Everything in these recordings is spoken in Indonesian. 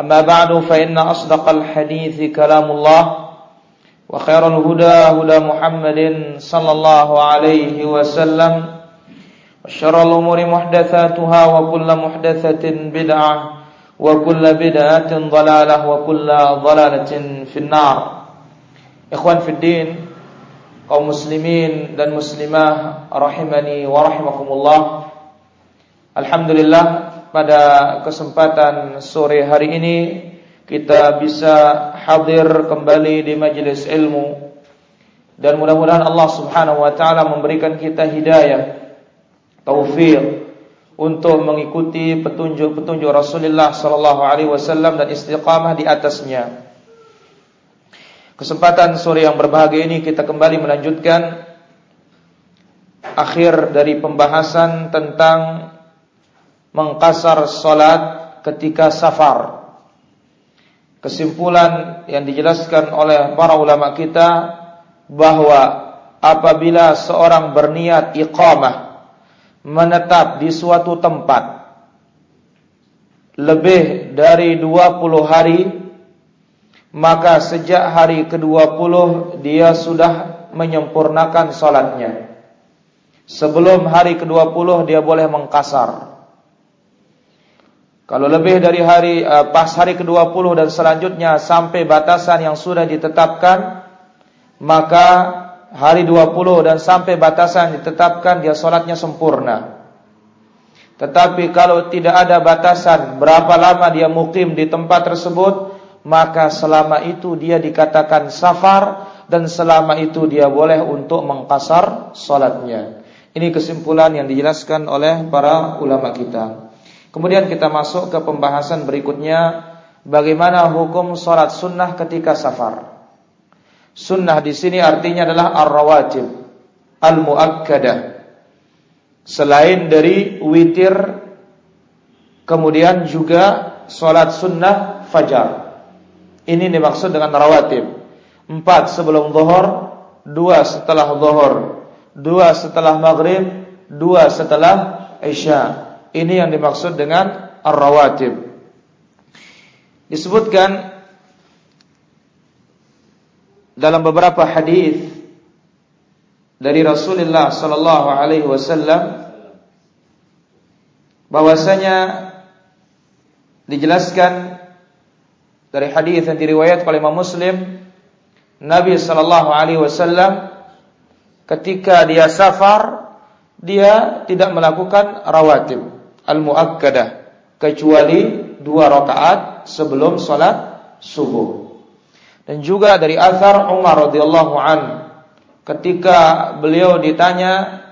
أما بعد فإن أصدق الحديث كلام الله وخير الهدى هدى محمد صلى الله عليه وسلم وشر الأمور محدثاتها وكل محدثة بدعة وكل بدعة ضلالة وكل ضلالة في النار. إخوان في الدين kaum muslimin dan muslimah rahimani wa rahimakumullah Alhamdulillah pada kesempatan sore hari ini kita bisa hadir kembali di majelis ilmu dan mudah-mudahan Allah Subhanahu wa taala memberikan kita hidayah taufik untuk mengikuti petunjuk-petunjuk Rasulullah sallallahu alaihi wasallam dan istiqamah di atasnya. Kesempatan sore yang berbahagia ini kita kembali melanjutkan akhir dari pembahasan tentang mengkasar salat ketika safar. Kesimpulan yang dijelaskan oleh para ulama kita bahwa apabila seorang berniat iqamah menetap di suatu tempat lebih dari 20 hari maka sejak hari ke-20 dia sudah menyempurnakan salatnya. Sebelum hari ke-20 dia boleh mengkasar. Kalau lebih dari hari uh, pas hari ke-20 dan selanjutnya sampai batasan yang sudah ditetapkan, maka hari 20 dan sampai batasan ditetapkan dia sholatnya sempurna. Tetapi kalau tidak ada batasan berapa lama dia mukim di tempat tersebut, maka selama itu dia dikatakan safar dan selama itu dia boleh untuk mengkasar sholatnya. Ini kesimpulan yang dijelaskan oleh para ulama kita. Kemudian kita masuk ke pembahasan berikutnya bagaimana hukum sholat sunnah ketika safar. Sunnah di sini artinya adalah ar-rawatib, al-muakkadah. Selain dari witir, kemudian juga sholat sunnah fajar. Ini dimaksud dengan rawatib. Empat sebelum zuhur, dua setelah zuhur, dua setelah maghrib, dua setelah isya. Ini yang dimaksud dengan ar-rawatib. Disebutkan dalam beberapa hadis dari Rasulullah sallallahu alaihi wasallam bahwasanya dijelaskan dari hadis yang diriwayatkan oleh Imam Muslim Nabi sallallahu alaihi wasallam ketika dia safar dia tidak melakukan rawatib al-muakkadah kecuali dua rakaat sebelum salat subuh. Dan juga dari Athar Umar radhiyallahu an ketika beliau ditanya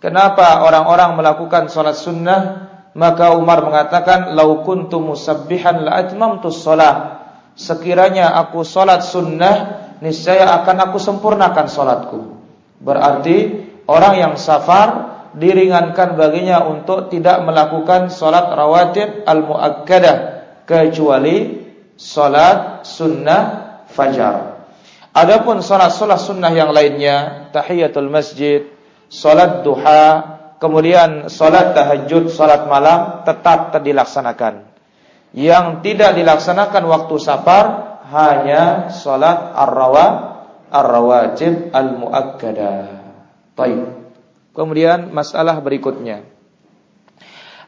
kenapa orang-orang melakukan salat sunnah? Maka Umar mengatakan lau kuntu musabbihan la atmamtu shalah sekiranya aku salat sunnah niscaya akan aku sempurnakan salatku. Berarti orang yang safar diringankan baginya untuk tidak melakukan salat rawatib al-muakkadah kecuali salat sunnah fajar. Adapun salat-salat sunnah yang lainnya, tahiyatul masjid, salat duha, kemudian salat tahajud, salat malam tetap dilaksanakan. Yang tidak dilaksanakan waktu safar hanya salat ar-rawa ar-rawatib al-muakkadah. Baik. Kemudian masalah berikutnya.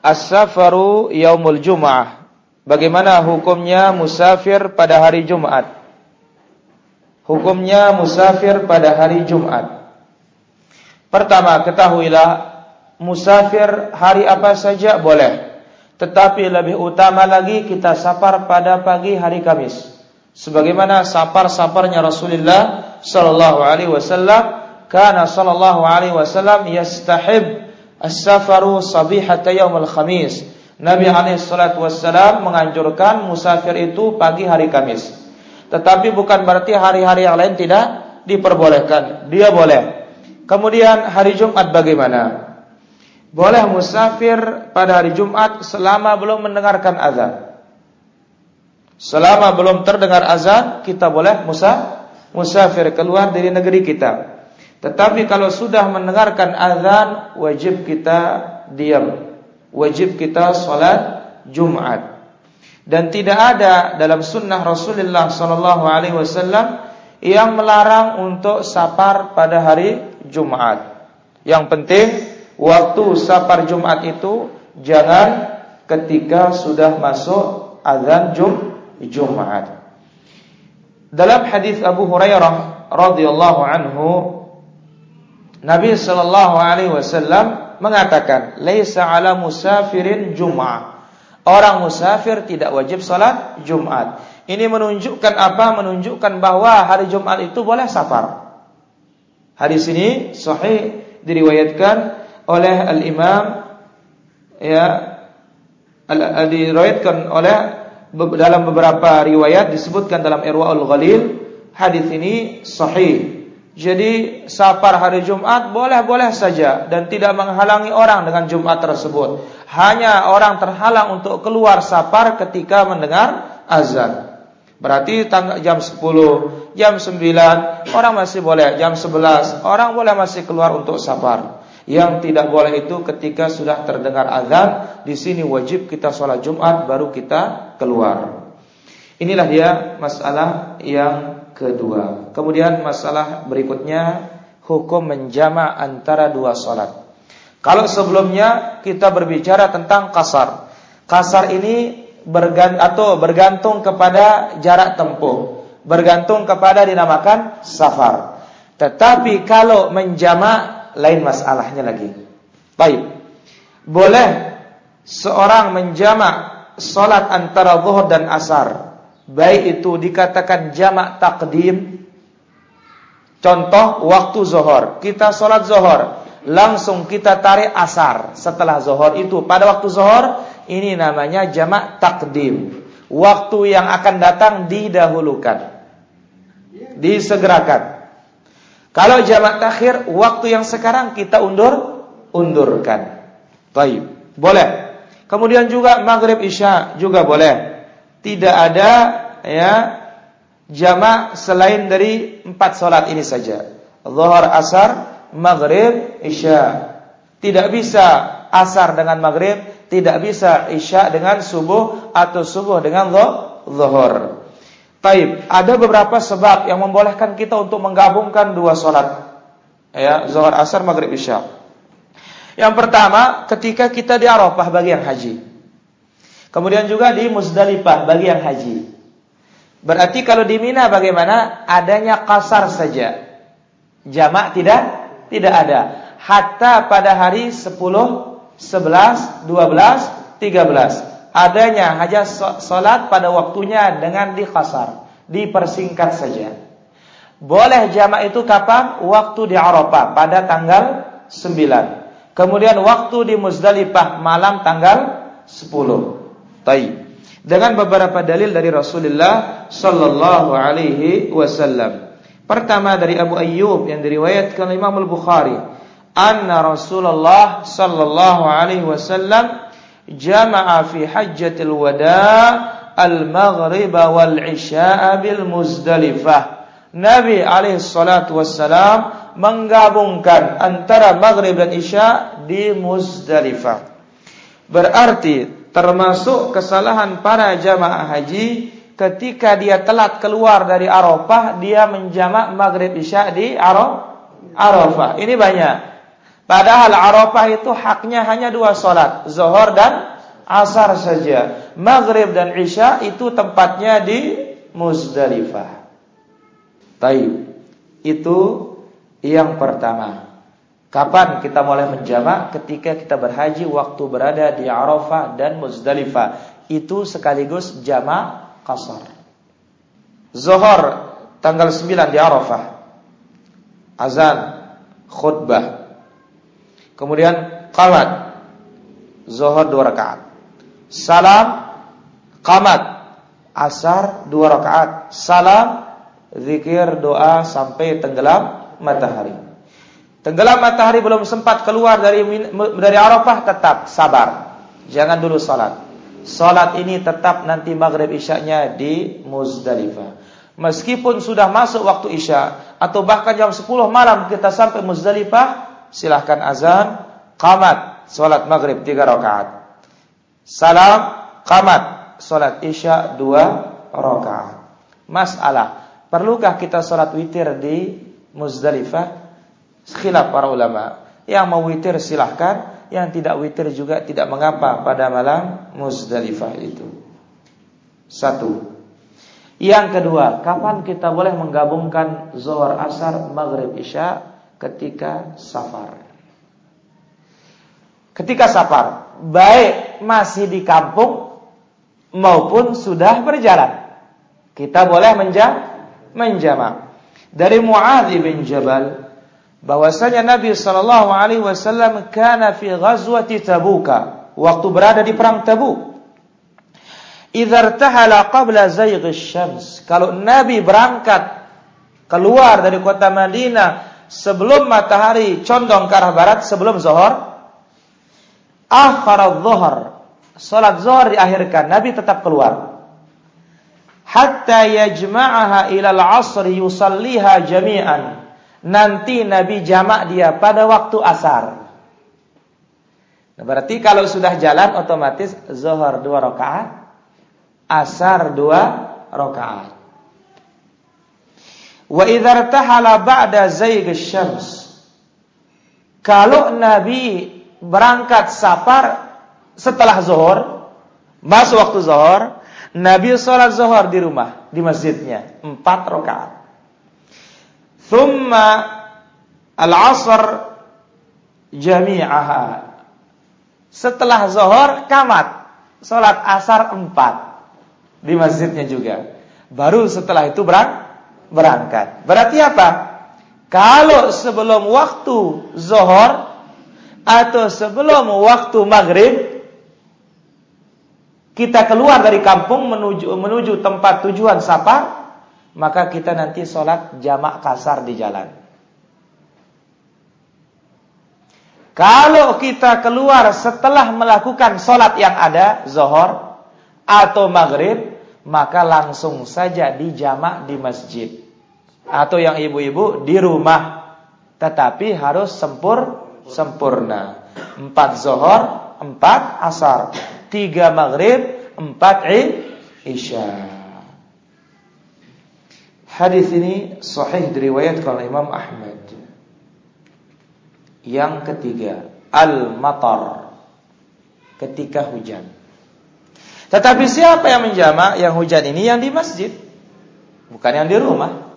As-safaru yaumul jum'ah. Bagaimana hukumnya musafir pada hari Jumat? Hukumnya musafir pada hari Jumat. Pertama, ketahuilah musafir hari apa saja boleh. Tetapi lebih utama lagi kita safar pada pagi hari Kamis. Sebagaimana safar-safarnya Rasulullah sallallahu alaihi wasallam, kana sallallahu alaihi wasallam yastahib as-safaru sabihata yaumil khamis. Nabi alaihi salatu wasallam menganjurkan musafir itu pagi hari Kamis. Tetapi bukan berarti hari-hari yang lain tidak diperbolehkan. Dia boleh. Kemudian hari Jumat bagaimana? Boleh musafir pada hari Jumat selama belum mendengarkan azan. Selama belum terdengar azan, kita boleh musa musafir keluar dari negeri kita. Tetapi kalau sudah mendengarkan azan, wajib kita diam. Wajib kita salat Jumat dan tidak ada dalam sunnah Rasulullah Sallallahu Alaihi Wasallam yang melarang untuk sapar pada hari Jumat. Yang penting waktu sapar Jumat itu jangan ketika sudah masuk azan Jum Jumat. Dalam hadis Abu Hurairah radhiyallahu anhu Nabi sallallahu alaihi wasallam mengatakan, "Laisa 'ala musafirin jum'ah." Orang musafir tidak wajib salat Jumat. Ini menunjukkan apa? Menunjukkan bahwa hari Jumat itu boleh safar. Hadis ini sahih diriwayatkan oleh al-Imam ya al, diriwayatkan oleh dalam beberapa riwayat disebutkan dalam Irwaul Ghalil hadis ini sahih jadi safar hari Jumat boleh-boleh saja dan tidak menghalangi orang dengan Jumat tersebut. Hanya orang terhalang untuk keluar safar ketika mendengar azan. Berarti jam 10, jam 9 orang masih boleh, jam 11 orang boleh masih keluar untuk safar. Yang tidak boleh itu ketika sudah terdengar azan, di sini wajib kita sholat Jumat baru kita keluar. Inilah dia masalah yang kedua. Kemudian masalah berikutnya hukum menjama antara dua sholat. Kalau sebelumnya kita berbicara tentang kasar. Kasar ini bergant atau bergantung kepada jarak tempuh, bergantung kepada dinamakan safar. Tetapi kalau menjama lain masalahnya lagi. Baik. Boleh seorang menjama sholat antara zuhur dan asar baik itu dikatakan jamak takdim. Contoh waktu zohor kita sholat zohor langsung kita tarik asar setelah zohor itu. Pada waktu zohor ini namanya jamak takdim. Waktu yang akan datang didahulukan. Disegerakan. Kalau jamak takhir waktu yang sekarang kita undur undurkan. Baik. Boleh. Kemudian juga maghrib isya juga boleh tidak ada ya jamak selain dari empat solat ini saja. Zuhur, asar, maghrib, isya. Tidak bisa asar dengan maghrib, tidak bisa isya dengan subuh atau subuh dengan zuhur. Taib, ada beberapa sebab yang membolehkan kita untuk menggabungkan dua solat. Ya, zuhur, asar, maghrib, isya. Yang pertama, ketika kita di Arafah bagi yang haji. Kemudian juga di Musdalifah bagi yang haji. Berarti kalau di Mina bagaimana? Adanya kasar saja. Jamak tidak tidak ada. Hatta pada hari 10, 11, 12, 13. Adanya hanya salat pada waktunya dengan dikasar, dipersingkat saja. Boleh jamak itu kapan? Waktu di Arafah pada tanggal 9. Kemudian waktu di Muzdalifah malam tanggal 10. Taib. Dengan beberapa dalil dari Rasulullah sallallahu alaihi wasallam. Pertama dari Abu Ayyub yang diriwayatkan Imam Al-Bukhari, anna Rasulullah sallallahu alaihi wasallam jama'a fi hajjatil wada' al-maghrib wal isya'a bil Muzdalifah. Nabi alaihi salatu wassalam menggabungkan antara maghrib dan isya di Muzdalifah. Berarti termasuk kesalahan para jamaah haji ketika dia telat keluar dari Arafah, dia menjamak maghrib isya di Arafah. Ini banyak. Padahal Arafah itu haknya hanya dua solat, zuhur dan asar saja. Maghrib dan isya itu tempatnya di Muzdalifah. Taib. Itu yang pertama. Kapan kita mulai menjamak? Ketika kita berhaji waktu berada di Arafah dan Muzdalifah. Itu sekaligus jamak kasar. Zuhur tanggal 9 di Arafah. Azan, khutbah. Kemudian qamat. Zuhur dua rakaat. Salam, qamat. Asar dua rakaat. Salam, zikir doa sampai tenggelam matahari. Tenggelam matahari belum sempat keluar dari dari Arafah tetap sabar. Jangan dulu salat. Salat ini tetap nanti maghrib isyanya di Muzdalifah. Meskipun sudah masuk waktu isya atau bahkan jam 10 malam kita sampai Muzdalifah, silahkan azan, qamat, salat maghrib 3 rakaat. Salam, qamat, salat isya 2 rakaat. Masalah Perlukah kita sholat witir di Muzdalifah? Khilaf para ulama. Yang mau witir silahkan, yang tidak witir juga tidak mengapa pada malam Muzdalifah itu. Satu. Yang kedua, kapan kita boleh menggabungkan Zohar Asar Maghrib Isya ketika safar? Ketika safar, baik masih di kampung maupun sudah berjalan. Kita boleh menja menjamak. Dari Muadz bin Jabal bahwasanya Nabi sallallahu alaihi wasallam kana fi ghazwati Tabuka, waktu berada di perang Tabuk. Idza irtahala qabla zaygh syams Kalau Nabi berangkat keluar dari kota Madinah sebelum matahari condong ke arah barat sebelum zuhur, akhara dhuhr. Salat zuhur diakhirkan, Nabi tetap keluar hatta yajma'aha ilal asr yusalliha jami'an. Nanti Nabi jamak dia pada waktu asar. Nah, berarti kalau sudah jalan otomatis zuhur dua rakaat, asar dua rakaat. Wa idza irtahala ba'da zaygh syams. Kalau Nabi berangkat safar setelah zuhur, masuk waktu zuhur, Nabi sholat zuhur di rumah, di masjidnya, empat rakaat. Thumma al-asr jami'aha. Setelah zuhur kamat, sholat asar empat di masjidnya juga. Baru setelah itu berang, berangkat. Berarti apa? Kalau sebelum waktu zuhur atau sebelum waktu maghrib kita keluar dari kampung menuju menuju tempat tujuan safar, maka kita nanti sholat jamak kasar di jalan. Kalau kita keluar setelah melakukan sholat yang ada, zohor atau maghrib, maka langsung saja di jamak di masjid. Atau yang ibu-ibu di rumah. Tetapi harus sempur sempurna. Empat zohor, empat asar tiga maghrib, empat isya. Hadis ini sahih diriwayatkan oleh Imam Ahmad. Yang ketiga, al-matar. Ketika hujan. Tetapi siapa yang menjamak yang hujan ini yang di masjid, bukan yang di rumah.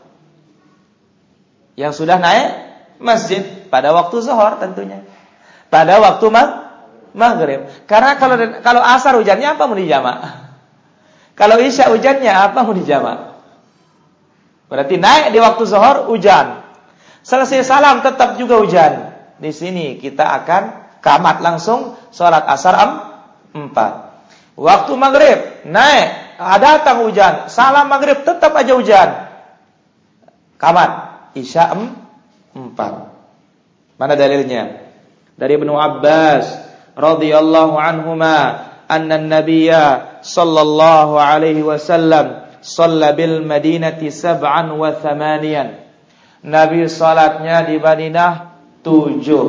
Yang sudah naik masjid pada waktu zuhur tentunya. Pada waktu mag maghrib. Karena kalau kalau asar hujannya apa mau dijamak? Kalau isya hujannya apa mau dijamak? Berarti naik di waktu zuhur hujan. Selesai salam tetap juga hujan. Di sini kita akan kamat langsung sholat asar am, empat. Waktu maghrib naik, ada datang hujan, salam maghrib tetap aja hujan. Kamat isya am, empat. Mana dalilnya? Dari Ibnu Abbas radhiyallahu anhuma anna an-nabiyya sallallahu alaihi wasallam shalla Madinati sab'an wa thamaniyan. Nabi salatnya di Madinah tujuh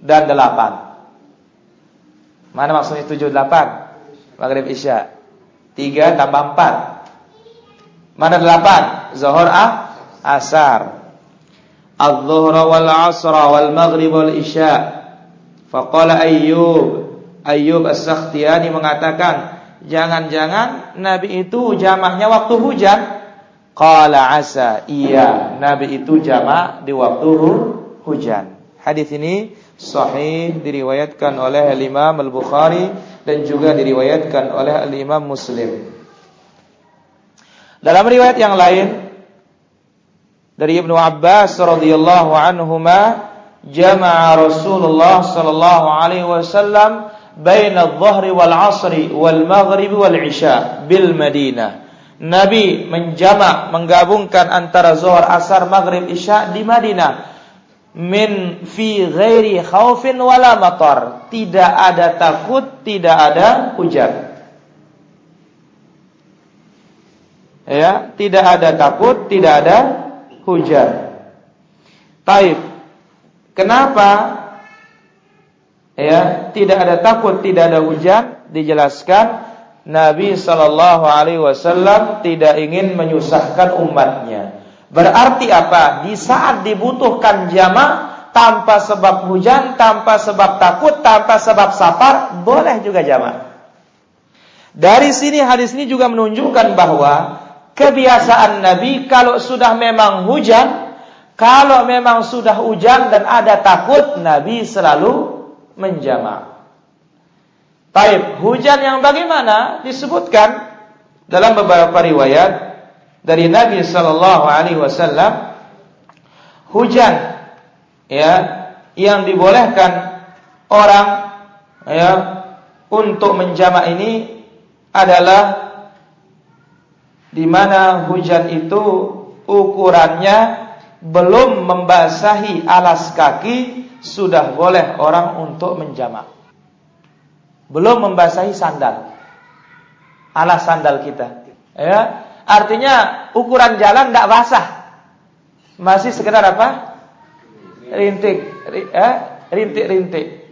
dan delapan. Mana maksudnya tujuh delapan? Maghrib Isya. Tiga tambah empat. Mana delapan? Zuhur ah, asar. Al-Zuhra wal Asra wal Maghrib wal Isya. Faqala Ayyub Ayyub As-Sakhtiyani mengatakan, jangan-jangan Nabi itu jamahnya waktu hujan. Qala asa, iya, Nabi itu jamak di waktu hujan. Hadis ini sahih diriwayatkan oleh Imam Al-Bukhari dan juga diriwayatkan oleh Imam Muslim. Dalam riwayat yang lain dari Ibnu Abbas radhiyallahu anhuma jama'a Rasulullah sallallahu alaihi wasallam adh-dhahri wal 'asri wal maghrib wal 'isya Madinah. Nabi menjamak menggabungkan antara zuhur, asar, maghrib, isya di Madinah. Min fi ghairi khaufin wala matar. Tidak ada takut, tidak ada hujan. Ya, tidak ada takut, tidak ada hujan. Taib. Kenapa ya tidak ada takut, tidak ada hujan, dijelaskan Nabi Shallallahu Alaihi Wasallam tidak ingin menyusahkan umatnya. Berarti apa? Di saat dibutuhkan jamaah tanpa sebab hujan, tanpa sebab takut, tanpa sebab safar, boleh juga jamaah. Dari sini hadis ini juga menunjukkan bahwa kebiasaan Nabi kalau sudah memang hujan, kalau memang sudah hujan dan ada takut, Nabi selalu menjamak. Taib, hujan yang bagaimana disebutkan dalam beberapa riwayat dari Nabi sallallahu alaihi wasallam hujan ya yang dibolehkan orang ya untuk menjamak ini adalah di mana hujan itu ukurannya belum membasahi alas kaki sudah boleh orang untuk menjamak. Belum membasahi sandal. Alas sandal kita. Ya, artinya ukuran jalan tidak basah. Masih sekedar apa? Rintik, ya, rintik-rintik.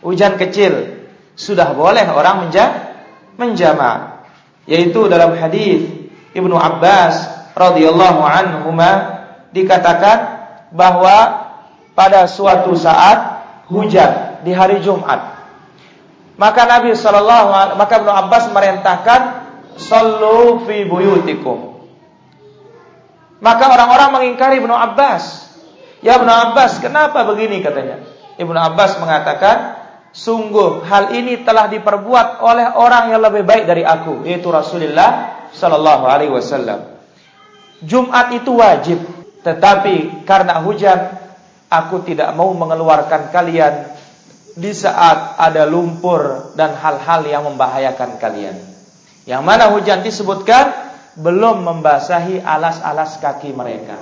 Hujan kecil sudah boleh orang menja menjamak. Yaitu dalam hadis Ibnu Abbas radhiyallahu anhuma dikatakan bahwa pada suatu saat hujan di hari Jumat. Maka Nabi Shallallahu maka Ibnu Abbas merintahkan sallu fi buyutikum. Maka orang-orang mengingkari Ibnu Abbas. Ya Ibnu Abbas, kenapa begini katanya? Ibnu Abbas mengatakan, sungguh hal ini telah diperbuat oleh orang yang lebih baik dari aku, yaitu Rasulullah Shallallahu alaihi wasallam. Jumat itu wajib, tetapi karena hujan Aku tidak mau mengeluarkan kalian di saat ada lumpur dan hal-hal yang membahayakan kalian. Yang mana hujan disebutkan belum membasahi alas-alas kaki mereka.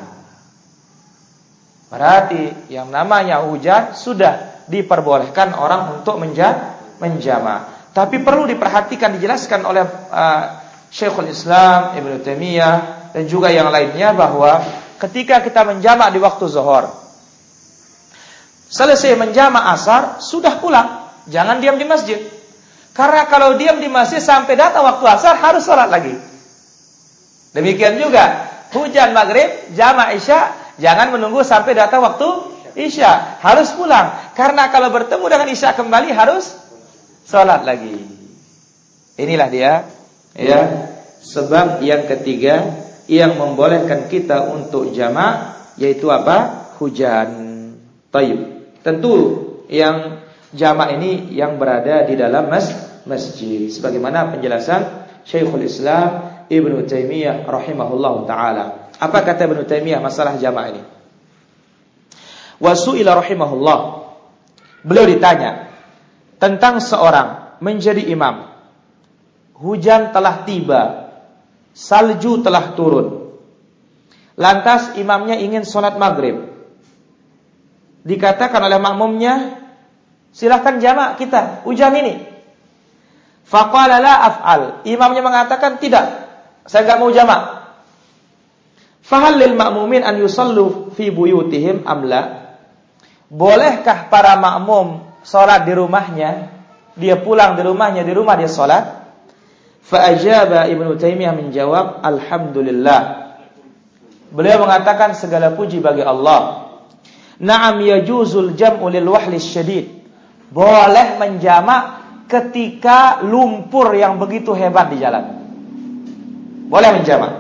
Berarti yang namanya hujan sudah diperbolehkan orang untuk menja menjama. Tapi perlu diperhatikan dijelaskan oleh uh, Syekhul Islam Ibnu Taimiyah dan juga yang lainnya bahwa ketika kita menjamak di waktu zuhur Selesai menjama asar, sudah pulang. Jangan diam di masjid. Karena kalau diam di masjid sampai datang waktu asar, harus sholat lagi. Demikian juga, hujan maghrib, jama isya, jangan menunggu sampai datang waktu isya. Harus pulang. Karena kalau bertemu dengan isya kembali, harus sholat lagi. Inilah dia. ya Sebab yang ketiga, yang membolehkan kita untuk jama, yaitu apa? Hujan. Tayyib. Tentu yang jamak ini yang berada di dalam mas masjid sebagaimana penjelasan Syekhul Islam Ibnu Taimiyah rahimahullah taala. Apa kata Ibnu Taimiyah masalah jamak ini? Wasuila rahimahullah. Beliau ditanya tentang seorang menjadi imam. Hujan telah tiba, salju telah turun. Lantas imamnya ingin sholat maghrib dikatakan oleh makmumnya, silahkan jamak kita hujan ini. Faqala la af'al. Imamnya mengatakan tidak. saya nggak mau jamak. Fahal lil ma'mumin an yusallu fi buyutihim amla? Bolehkah para makmum sholat di rumahnya? Dia pulang di rumahnya, di rumah dia sholat? Fa'ajaba Ibnu Taimiyah menjawab, Alhamdulillah. Beliau mengatakan segala puji bagi Allah. Naam yajuzul jam'u lil wahli syadid. Boleh menjamak ketika lumpur yang begitu hebat di jalan. Boleh menjamak.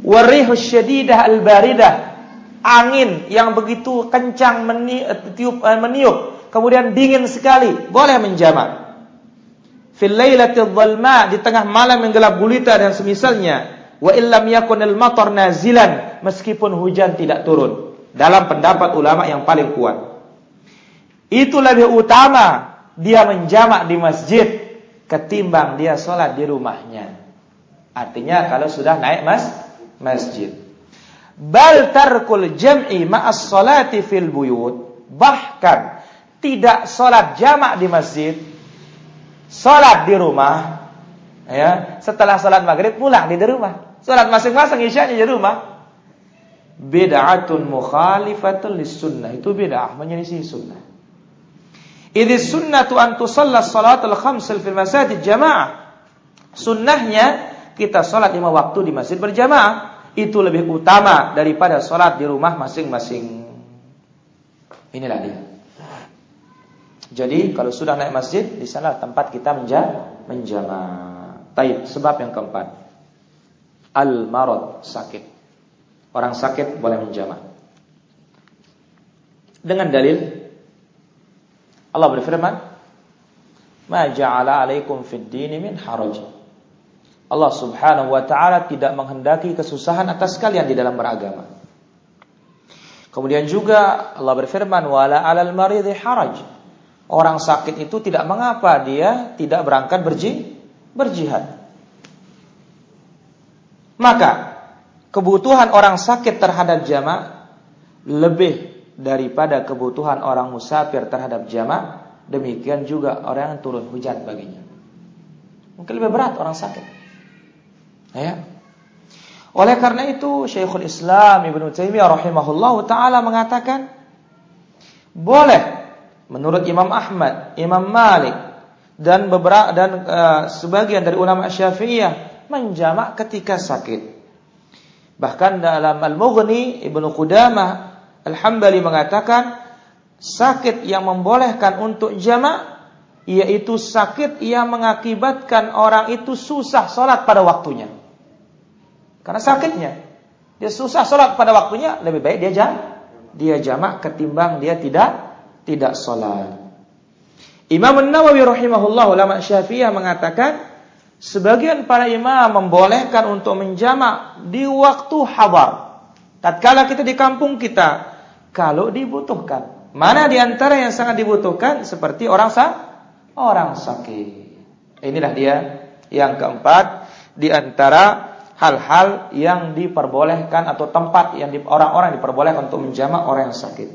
Warihus syadidah al-baridah. Angin yang begitu kencang meniup, eh, meniup, kemudian dingin sekali, boleh menjamak. Fil lailatil di tengah malam yang gelap gulita dan semisalnya. Wa illam yakunil matar nazilan meskipun hujan tidak turun. Dalam pendapat ulama yang paling kuat. Itu lebih utama dia menjamak di masjid ketimbang dia sholat di rumahnya. Artinya kalau sudah naik mas masjid. Bal tarkul jam'i ma'as salati fil buyut. Bahkan tidak salat jamak di masjid, salat di rumah. Ya, setelah salat maghrib pulang di rumah. Salat masing-masing isyanya di rumah. Bid'atun mukhalifatun lis sunnah. Itu bid'ah menyelisih sunnah. Idh sunnatu an tusalla salatul khamsil fil masajid jamaah. Sunnahnya kita sholat lima waktu di masjid berjamaah itu lebih utama daripada sholat di rumah masing-masing. Inilah dia. Jadi kalau sudah naik masjid di sana tempat kita menja menjamaah. Taib. Sebab yang keempat, al marad sakit. Orang sakit boleh menjamaah. Dengan dalil Allah berfirman, "Ma ja'ala 'alaikum fid dini min haraj." Allah Subhanahu wa taala tidak menghendaki kesusahan atas kalian di dalam beragama. Kemudian juga Allah berfirman wala 'alal maridhi haraj. Orang sakit itu tidak mengapa dia tidak berangkat berji, berjihad. Maka kebutuhan orang sakit terhadap jamak lebih daripada kebutuhan orang musafir terhadap jamak. Demikian juga orang yang turun hujan baginya. Mungkin lebih berat orang sakit. Ya. Oleh karena itu Syekhul Islam Ibnu Taimiyah rahimahullah taala mengatakan boleh menurut Imam Ahmad, Imam Malik dan beberapa dan uh, sebagian dari ulama Syafi'iyah menjamak ketika sakit. Bahkan dalam Al-Mughni Ibnu Qudamah Al-Hambali mengatakan sakit yang membolehkan untuk jamak yaitu sakit yang mengakibatkan orang itu susah sholat pada waktunya. Karena sakitnya. Dia susah sholat pada waktunya, lebih baik dia jam, dia jamak ketimbang dia tidak tidak sholat. Imam Nawawi rahimahullah ulama Syafi'iyah mengatakan sebagian para imam membolehkan untuk menjamak di waktu habar. Tatkala kita di kampung kita, kalau dibutuhkan. Mana di antara yang sangat dibutuhkan seperti orang sa orang sakit. Inilah dia yang keempat di antara hal-hal yang diperbolehkan atau tempat yang orang-orang diperbolehkan untuk menjamak orang yang sakit.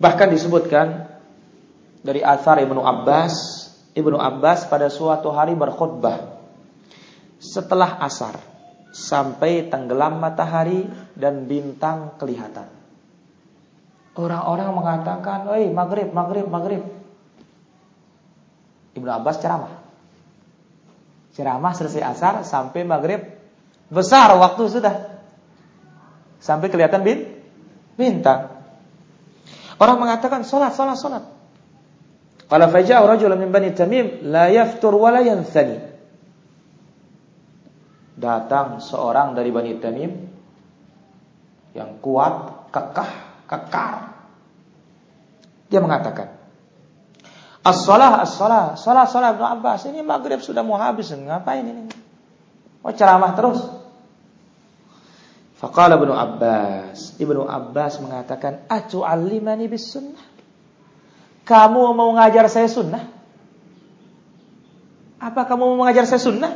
Bahkan disebutkan dari Athar Ibnu Abbas, Ibnu Abbas pada suatu hari berkhutbah setelah asar sampai tenggelam matahari dan bintang kelihatan. Orang-orang mengatakan, "Oi, maghrib, maghrib, maghrib." Ibnu Abbas ceramah. Ceramah selesai asar sampai maghrib. Besar waktu sudah. Sampai kelihatan bin bintang. Orang mengatakan solat solat solat Qala faja'a rajulun min Bani Tamim la yaftur wa la. Datang seorang dari Bani Tamim yang kuat, kekah, kekar. Dia mengatakan, As-salah, as-salah, salah, salah Ibnu Abbas. Ini maghrib sudah mau habis, ngapain ini? Mau ceramah terus. Faqala Ibnu Abbas, Ibnu Abbas mengatakan, "Atu'allimani bis sunnah?" Kamu mau mengajar saya sunnah? Apa kamu mau mengajar saya sunnah?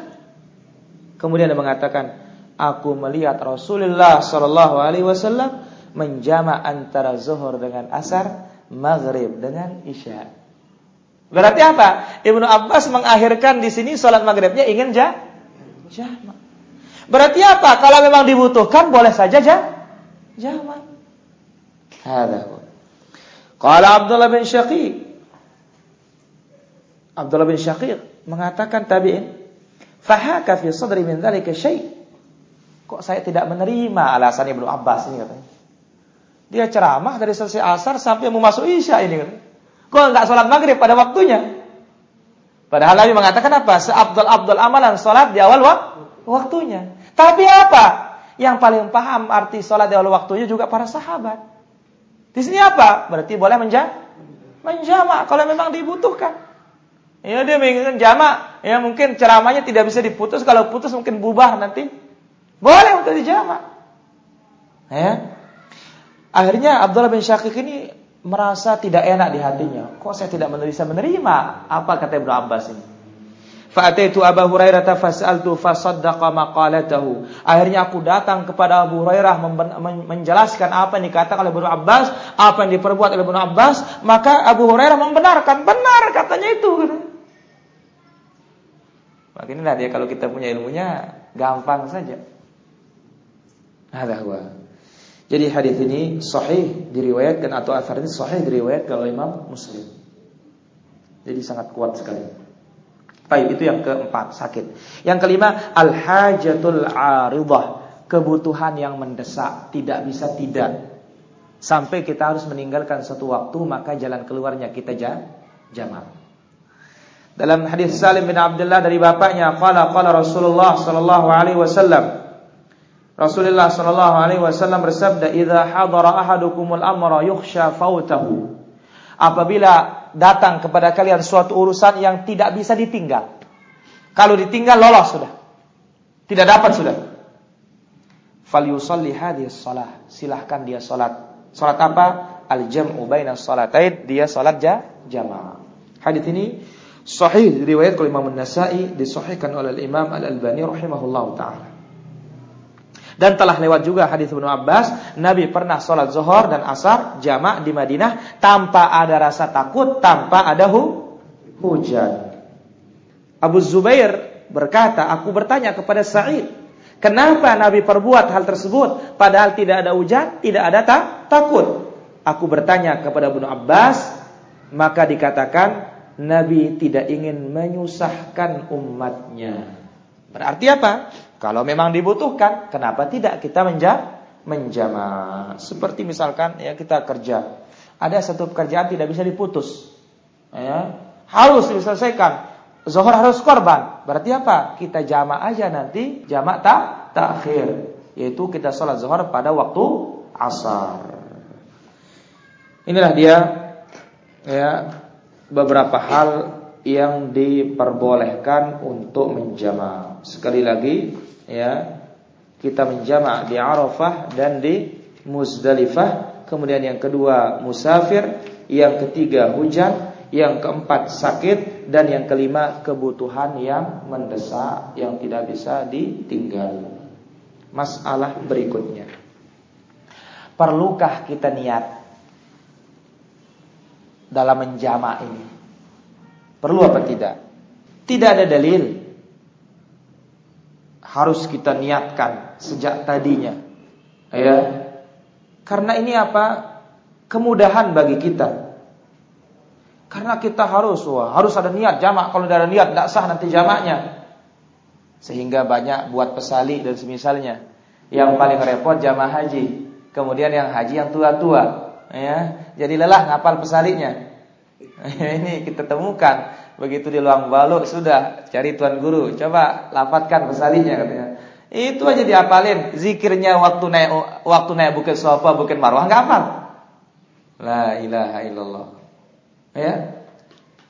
Kemudian dia mengatakan, "Aku melihat Rasulullah sallallahu alaihi wasallam menjama antara zuhur dengan asar, maghrib dengan isya." Berarti apa? Ibnu Abbas mengakhirkan di sini sholat maghribnya ingin ja, jamak. Berarti apa? Kalau memang dibutuhkan boleh saja jamak. Hada. Qala Abdullah bin Syaqiq. Abdullah bin Syaqiq mengatakan tabi'in, "Fahaka fi sadri min dzalika syai'." Kok saya tidak menerima alasan Ibnu Abbas ini katanya. Dia ceramah dari selesai asar sampai mau masuk isya ini katanya. Kok enggak sholat maghrib pada waktunya? Padahal Nabi mengatakan apa? Seabdul-abdul amalan sholat di awal waktunya. Tapi apa? Yang paling paham arti sholat di awal waktunya juga para sahabat. Di sini apa? Berarti boleh menja menjamak kalau memang dibutuhkan. Ya dia menginginkan jamak, ya mungkin ceramahnya tidak bisa diputus, kalau putus mungkin bubar nanti. Boleh untuk dijamak. Ya. Akhirnya Abdullah bin Syakik ini merasa tidak enak di hatinya. Kok saya tidak bisa menerima apa kata Ibnu Abbas ini? Fa'ataitu Abu Hurairah fas'altu fasaddaqa maqalatahu. Akhirnya aku datang kepada Abu Hurairah menjelaskan apa yang dikatakan oleh Ibnu Abbas, apa yang diperbuat oleh Ibnu Abbas, maka Abu Hurairah membenarkan, benar katanya itu. Maka inilah dia kalau kita punya ilmunya gampang saja. Ada huwa. Jadi hadis ini sahih diriwayatkan atau asar ini sahih diriwayatkan oleh Imam Muslim. Jadi sangat kuat sekali. Baik, itu yang keempat, sakit. Yang kelima, al-hajatul aridah, kebutuhan yang mendesak, tidak bisa tidak. Sampai kita harus meninggalkan satu waktu, maka jalan keluarnya kita jamak. Dalam hadis Salim bin Abdullah dari bapaknya, qala qala Rasulullah sallallahu alaihi wasallam Rasulullah sallallahu alaihi wasallam bersabda, "Idza hadara ahadukumul amra yukhsha fautahu." Apabila datang kepada kalian suatu urusan yang tidak bisa ditinggal. Kalau ditinggal lolos sudah. Tidak dapat sudah. Fal yusalli hadhihi shalah. Silahkan dia salat. Salat apa? Al jam'u baina salatain, dia salat ja, jamaah. Hadis ini sahih riwayat oleh Imam An-Nasa'i disahihkan oleh Imam Al-Albani rahimahullahu taala. Dan telah lewat juga hadis Ibnu Abbas, Nabi pernah sholat zuhur dan asar jamak di Madinah tanpa ada rasa takut, tanpa ada hu hujan. Abu Zubair berkata, aku bertanya kepada Sa'id, kenapa Nabi perbuat hal tersebut padahal tidak ada hujan, tidak ada ta takut? Aku bertanya kepada Ibnu Abbas, maka dikatakan Nabi tidak ingin menyusahkan umatnya. Berarti apa? Kalau memang dibutuhkan, kenapa tidak kita menja menjama? Seperti misalkan ya kita kerja, ada satu pekerjaan tidak bisa diputus, ya harus diselesaikan. Zohor harus korban. Berarti apa? Kita jama aja nanti jamak tak takhir, yaitu kita sholat zohor pada waktu asar. Inilah dia ya beberapa hal yang diperbolehkan untuk menjama. Sekali lagi ya kita menjamak di Arafah dan di Muzdalifah, kemudian yang kedua musafir, yang ketiga hujan, yang keempat sakit dan yang kelima kebutuhan yang mendesak yang tidak bisa ditinggal. Masalah berikutnya. Perlukah kita niat dalam menjamak ini? Perlu apa tidak? Tidak ada dalil harus kita niatkan sejak tadinya. Ya. Karena ini apa? Kemudahan bagi kita. Karena kita harus wah, harus ada niat jamak. Kalau tidak ada niat tidak sah nanti jamaknya. Sehingga banyak buat pesali dan semisalnya. Yang paling repot jamaah haji. Kemudian yang haji yang tua-tua, ya. Jadi lelah ngapal pesalinya. ini kita temukan. Begitu di luang baluk sudah cari tuan guru. Coba lapatkan pesalinya katanya. Itu aja diapalin. Zikirnya waktu naik waktu naik bukit sofa bukit marwah nggak apa la ilaha illallah. Ya.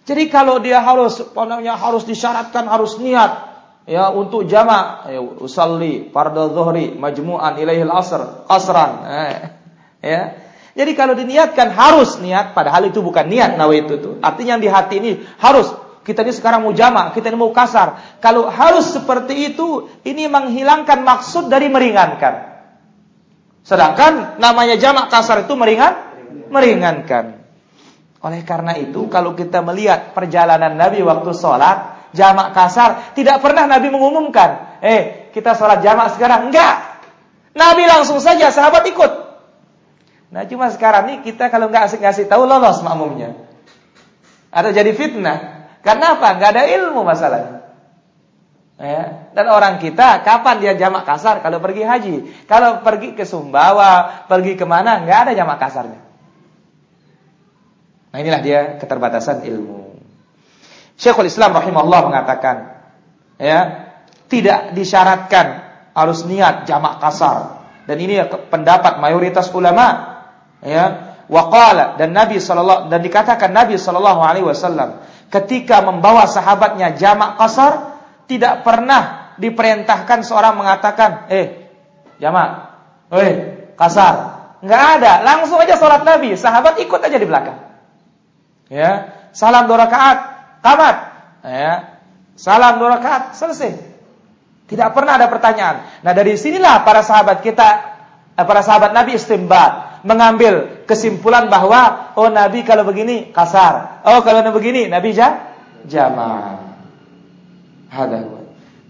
Jadi kalau dia harus pokoknya harus disyaratkan harus niat ya untuk jama ya, usalli fardhu zuhri majmu'an ilaihil asr asran. Eh, ya jadi kalau diniatkan harus niat, padahal itu bukan niat nawaitu itu. Artinya yang di hati ini harus. Kita ini sekarang mau jamak, kita ini mau kasar. Kalau harus seperti itu, ini menghilangkan maksud dari meringankan. Sedangkan namanya jamak kasar itu meringan, meringankan. Oleh karena itu, kalau kita melihat perjalanan Nabi waktu sholat, jamak kasar, tidak pernah Nabi mengumumkan. eh kita sholat jamak sekarang. Enggak. Nabi langsung saja, sahabat ikut. Nah cuma sekarang nih kita kalau nggak asik ngasih tahu lolos makmumnya. Atau jadi fitnah. Karena apa? Nggak ada ilmu masalahnya. Ya. Dan orang kita kapan dia jamak kasar? Kalau pergi haji, kalau pergi ke Sumbawa, pergi ke mana, nggak ada jamak kasarnya. Nah inilah dia keterbatasan ilmu. Syekhul Islam rahimahullah mengatakan, ya tidak disyaratkan harus niat jamak kasar. Dan ini pendapat mayoritas ulama. Ya, waqala dan Nabi sallallahu dan dikatakan Nabi sallallahu alaihi wasallam ketika membawa sahabatnya jamak kasar tidak pernah diperintahkan seorang mengatakan, "Eh, jamak, eh, kasar." Enggak ada, langsung aja sholat Nabi, sahabat ikut aja di belakang. Ya, salam dua rakaat, tamat. Ya, salam dua rakaat, selesai. Tidak pernah ada pertanyaan. Nah, dari sinilah para sahabat kita, eh, para sahabat Nabi istimbat, mengambil kesimpulan bahwa oh Nabi kalau begini kasar, oh kalau begini Nabi ja jamaah.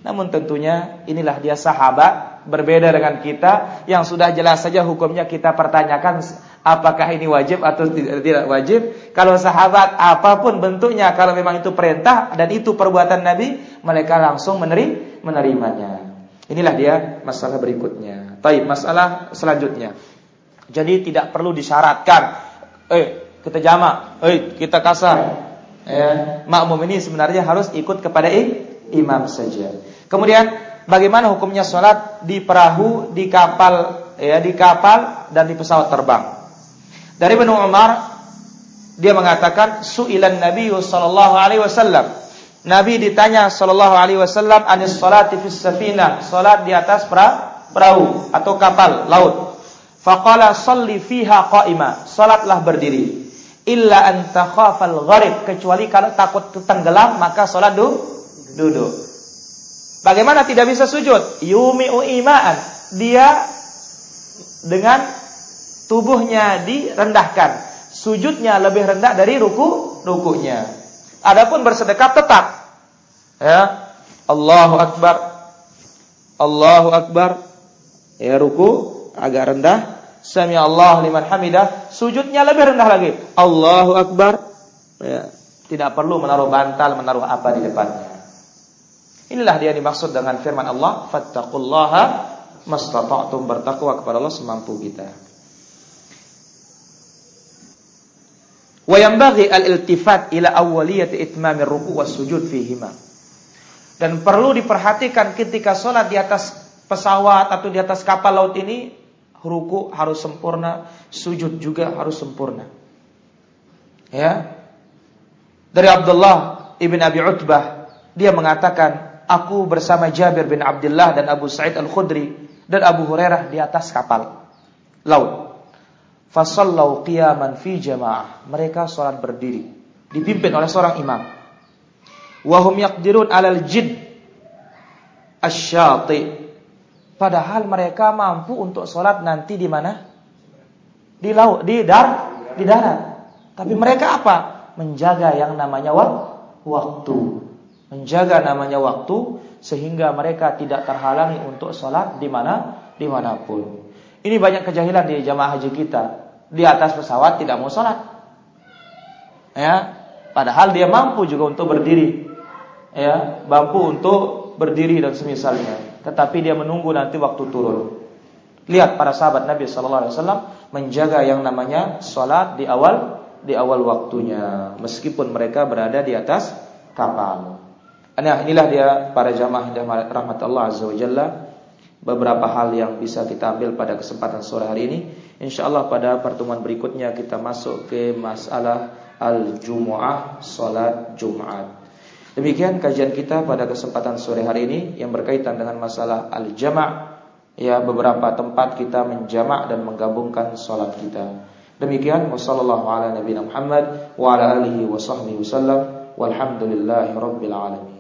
Namun tentunya inilah dia sahabat berbeda dengan kita yang sudah jelas saja hukumnya kita pertanyakan apakah ini wajib atau tidak wajib. Kalau sahabat apa pun bentuknya kalau memang itu perintah dan itu perbuatan Nabi, mereka langsung meneri menerimanya. Inilah dia masalah berikutnya. Baik, masalah selanjutnya. Jadi tidak perlu disyaratkan eh kita jamak, eh kita kasar. Ya, makmum ini sebenarnya harus ikut kepada imam saja. Kemudian bagaimana hukumnya sholat di perahu, di kapal, ya di kapal dan di pesawat terbang? Dari Ibnu Umar dia mengatakan su'ilan Nabi sallallahu alaihi wasallam. Nabi ditanya sallallahu alaihi wasallam anis salati fis safinah, salat di atas perahu atau kapal laut. Faqala salli fiha qa'ima, salatlah berdiri. Illa an takhafal gharib, kecuali kalau takut tenggelam maka salat duduk. Bagaimana tidak bisa sujud? Yumi'u imaan. Dia dengan tubuhnya direndahkan. Sujudnya lebih rendah dari ruku rukunya. Adapun bersedekap tetap. Ya. Allahu akbar. Allahu akbar. Ya ruku agak rendah. Sami Allah liman hamidah. Sujudnya lebih rendah lagi. Allahu akbar. Ya. Tidak perlu menaruh bantal, menaruh apa di depannya. Inilah dia dimaksud dengan firman Allah, "Fattaqullaha mastata'tum." Bertakwa kepada Allah semampu kita. Wa yanbaghi al-iltifat ila awwaliyati itmamir ruku' was sujud fihima. Dan perlu diperhatikan ketika sholat di atas pesawat atau di atas kapal laut ini ruku harus sempurna, sujud juga harus sempurna. Ya. Dari Abdullah ibn Abi Utbah dia mengatakan aku bersama Jabir bin Abdullah dan Abu Sa'id Al-Khudri dan Abu Hurairah di atas kapal laut. Fasallau qiyaman fi jamaah. Mereka salat berdiri, dipimpin oleh seorang imam. Wahum yaqdirun 'alal jid asyati. Padahal mereka mampu untuk salat nanti di mana? Di laut, di dar, di darat. Tapi mereka apa? Menjaga yang namanya waktu menjaga namanya waktu sehingga mereka tidak terhalangi untuk sholat di mana di mana pun. Ini banyak kejahilan di jamaah haji kita. Di atas pesawat tidak mau sholat. Ya, padahal dia mampu juga untuk berdiri. Ya, mampu untuk berdiri dan semisalnya. Tetapi dia menunggu nanti waktu turun. Lihat para sahabat Nabi Sallallahu Alaihi Wasallam menjaga yang namanya sholat di awal di awal waktunya, meskipun mereka berada di atas kapal. Nah inilah dia para jamaah rahmat Allah Azza wa Jalla Beberapa hal yang bisa kita ambil pada kesempatan sore hari ini InsyaAllah pada pertemuan berikutnya kita masuk ke masalah Al-Jumu'ah Salat Jum'at Demikian kajian kita pada kesempatan sore hari ini Yang berkaitan dengan masalah Al-Jama' Ya beberapa tempat kita menjamak dan menggabungkan salat kita. Demikian wassalamualaikum warahmatullahi wabarakatuh. Wa ala alihi wa sahbihi wasallam walhamdulillahi alamin